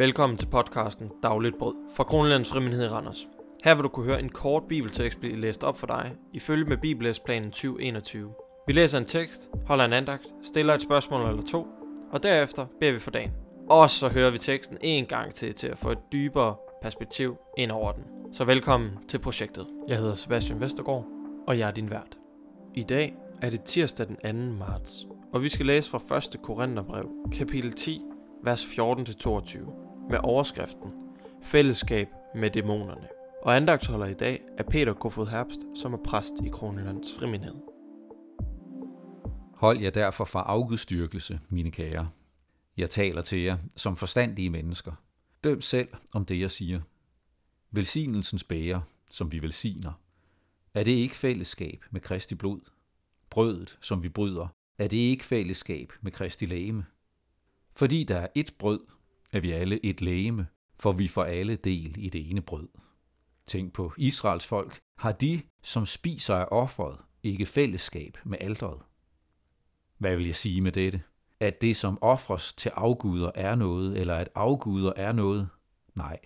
Velkommen til podcasten Dagligt Brød fra Kronlands Frimenhed i Randers. Her vil du kunne høre en kort bibeltekst blive læst op for dig, ifølge med Bibellæsplanen 2021. Vi læser en tekst, holder en andagt, stiller et spørgsmål eller to, og derefter beder vi for dagen. Og så hører vi teksten en gang til, til at få et dybere perspektiv ind over den. Så velkommen til projektet. Jeg hedder Sebastian Vestergaard, og jeg er din vært. I dag er det tirsdag den 2. marts, og vi skal læse fra 1. Korintherbrev, kapitel 10, vers 14-22, med overskriften Fællesskab med dæmonerne. Og andagtholder i dag er Peter Kofod Herbst, som er præst i Kronelands Friminhed. Hold jer derfor fra afgudstyrkelse, mine kære. Jeg taler til jer som forstandige mennesker. Døm selv om det, jeg siger. Velsignelsens bæger, som vi velsigner. Er det ikke fællesskab med Kristi blod? Brødet, som vi bryder, er det ikke fællesskab med Kristi lægeme? Fordi der er et brød, er vi alle et lægeme, for vi får alle del i det ene brød. Tænk på Israels folk. Har de, som spiser af offeret, ikke fællesskab med alderet? Hvad vil jeg sige med dette? At det, som offres til afguder, er noget, eller at afguder er noget? Nej.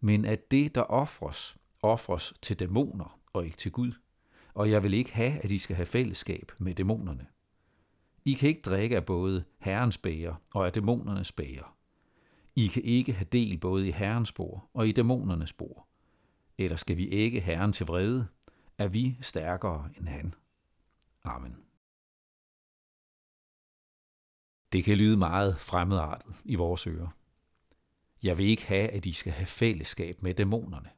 Men at det, der offres, offres til dæmoner og ikke til Gud. Og jeg vil ikke have, at I skal have fællesskab med dæmonerne. I kan ikke drikke af både Herrens bæger og af dæmonernes bæger. I kan ikke have del både i Herrens spor og i dæmonernes spor. Eller skal vi ikke Herren til vrede? Er vi stærkere end han? Amen. Det kan lyde meget fremmedartet i vores ører. Jeg vil ikke have, at I skal have fællesskab med dæmonerne.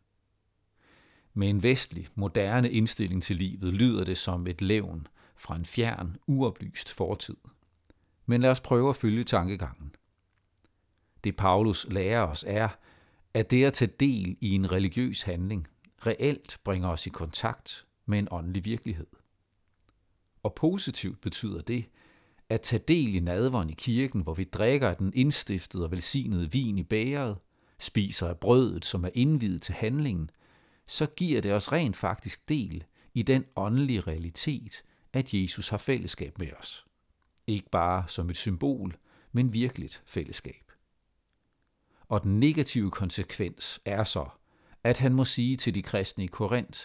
Med en vestlig, moderne indstilling til livet lyder det som et levn fra en fjern, uoplyst fortid. Men lad os prøve at følge tankegangen. Det Paulus lærer os er, at det at tage del i en religiøs handling reelt bringer os i kontakt med en åndelig virkelighed. Og positivt betyder det, at tage del i nadveren i kirken, hvor vi drikker af den indstiftede og velsignede vin i bæret, spiser af brødet, som er indvidet til handlingen, så giver det os rent faktisk del i den åndelige realitet, at Jesus har fællesskab med os. Ikke bare som et symbol, men virkeligt fællesskab. Og den negative konsekvens er så, at han må sige til de kristne i Korinth,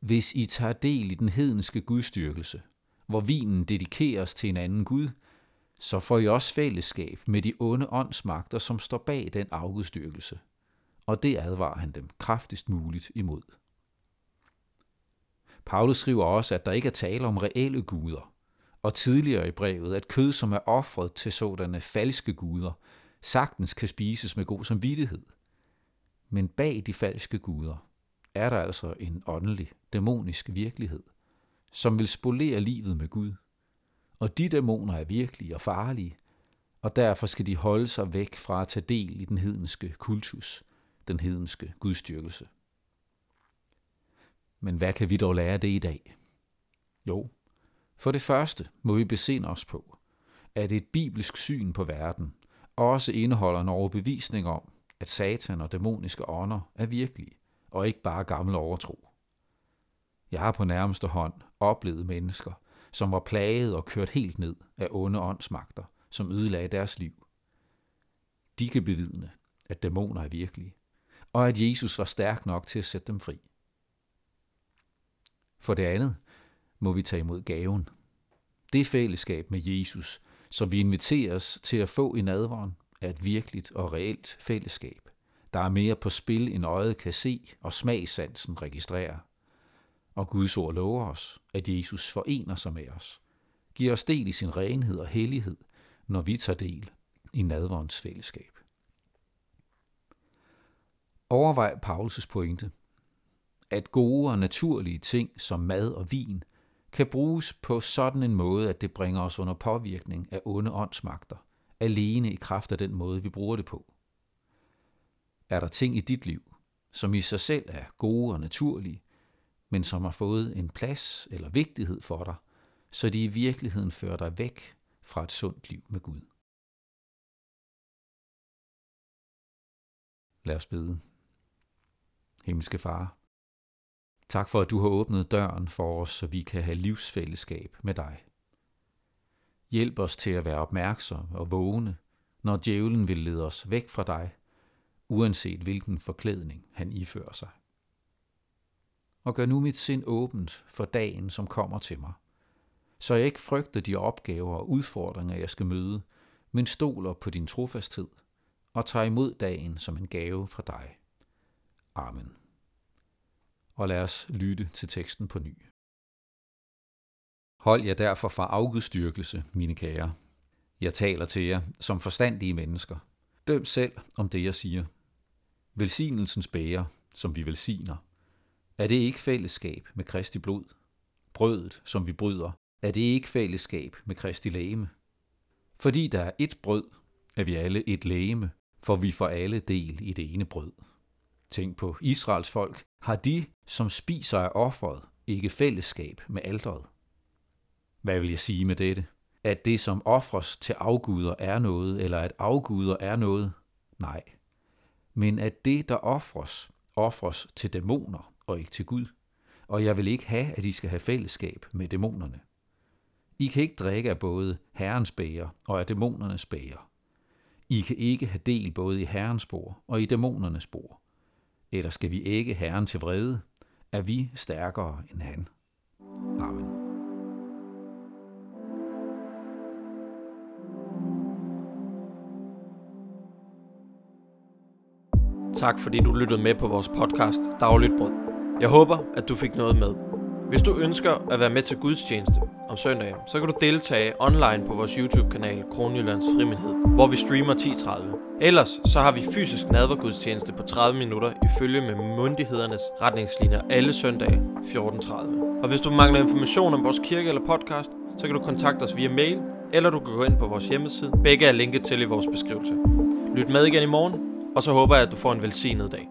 hvis I tager del i den hedenske gudstyrkelse, hvor vinen dedikeres til en anden Gud, så får I også fællesskab med de onde åndsmagter, som står bag den afgudstyrkelse. Og det advarer han dem kraftigst muligt imod. Paulus skriver også, at der ikke er tale om reelle guder, og tidligere i brevet, at kød, som er offret til sådanne falske guder, sagtens kan spises med god samvittighed. Men bag de falske guder er der altså en åndelig, dæmonisk virkelighed, som vil spolere livet med Gud. Og de dæmoner er virkelige og farlige, og derfor skal de holde sig væk fra at tage del i den hedenske kultus, den hedenske gudstyrkelse. Men hvad kan vi dog lære af det i dag? Jo, for det første må vi besinde os på, at et bibelsk syn på verden også indeholder en overbevisning om, at satan og dæmoniske ånder er virkelige, og ikke bare gammel overtro. Jeg har på nærmeste hånd oplevet mennesker, som var plaget og kørt helt ned af onde åndsmagter, som ødelagde deres liv. De kan bevidne, at dæmoner er virkelige, og at Jesus var stærk nok til at sætte dem fri. For det andet må vi tage imod gaven. Det fællesskab med Jesus, som vi inviteres til at få i nadveren, er et virkeligt og reelt fællesskab. Der er mere på spil, end øjet kan se og smagsansen registrerer. Og Guds ord lover os, at Jesus forener sig med os, giver os del i sin renhed og hellighed, når vi tager del i nadverens fællesskab. Overvej Paulus' pointe – at gode og naturlige ting som mad og vin kan bruges på sådan en måde, at det bringer os under påvirkning af onde åndsmagter, alene i kraft af den måde, vi bruger det på. Er der ting i dit liv, som i sig selv er gode og naturlige, men som har fået en plads eller vigtighed for dig, så de i virkeligheden fører dig væk fra et sundt liv med Gud. Lad os bede. Himmelske Far, Tak for, at du har åbnet døren for os, så vi kan have livsfællesskab med dig. Hjælp os til at være opmærksomme og vågne, når djævlen vil lede os væk fra dig, uanset hvilken forklædning han ifører sig. Og gør nu mit sind åbent for dagen, som kommer til mig, så jeg ikke frygter de opgaver og udfordringer, jeg skal møde, men stoler på din trofasthed og tager imod dagen som en gave fra dig. Amen. Og lad os lytte til teksten på ny. Hold jer derfor fra afgudstyrkelse, mine kære. Jeg taler til jer som forstandige mennesker. Døm selv om det, jeg siger. Velsignelsens bæger, som vi velsigner. Er det ikke fællesskab med Kristi blod? Brødet, som vi bryder, er det ikke fællesskab med Kristi lægeme? Fordi der er et brød, er vi alle et lægeme, for vi får alle del i det ene brød. Tænk på Israels folk. Har de, som spiser af offeret, ikke fællesskab med alderet? Hvad vil jeg sige med dette? At det, som offres til afguder, er noget, eller at afguder er noget? Nej. Men at det, der offres, offres til dæmoner og ikke til Gud. Og jeg vil ikke have, at I skal have fællesskab med dæmonerne. I kan ikke drikke af både Herrens bæger og af dæmonernes bæger. I kan ikke have del både i Herrens spor og i dæmonernes spor. Eller skal vi ikke Herren til vrede? Er vi stærkere end han? Amen. Tak fordi du lyttede med på vores podcast Dagligt Brød. Jeg håber, at du fik noget med. Hvis du ønsker at være med til gudstjeneste om søndagen, så kan du deltage online på vores YouTube-kanal Kronjyllands Friminhed, hvor vi streamer 10.30. Ellers så har vi fysisk nadvergudstjeneste på 30 minutter ifølge med myndighedernes retningslinjer alle søndage 14.30. Og hvis du mangler information om vores kirke eller podcast, så kan du kontakte os via mail, eller du kan gå ind på vores hjemmeside. Begge er linket til i vores beskrivelse. Lyt med igen i morgen, og så håber jeg, at du får en velsignet dag.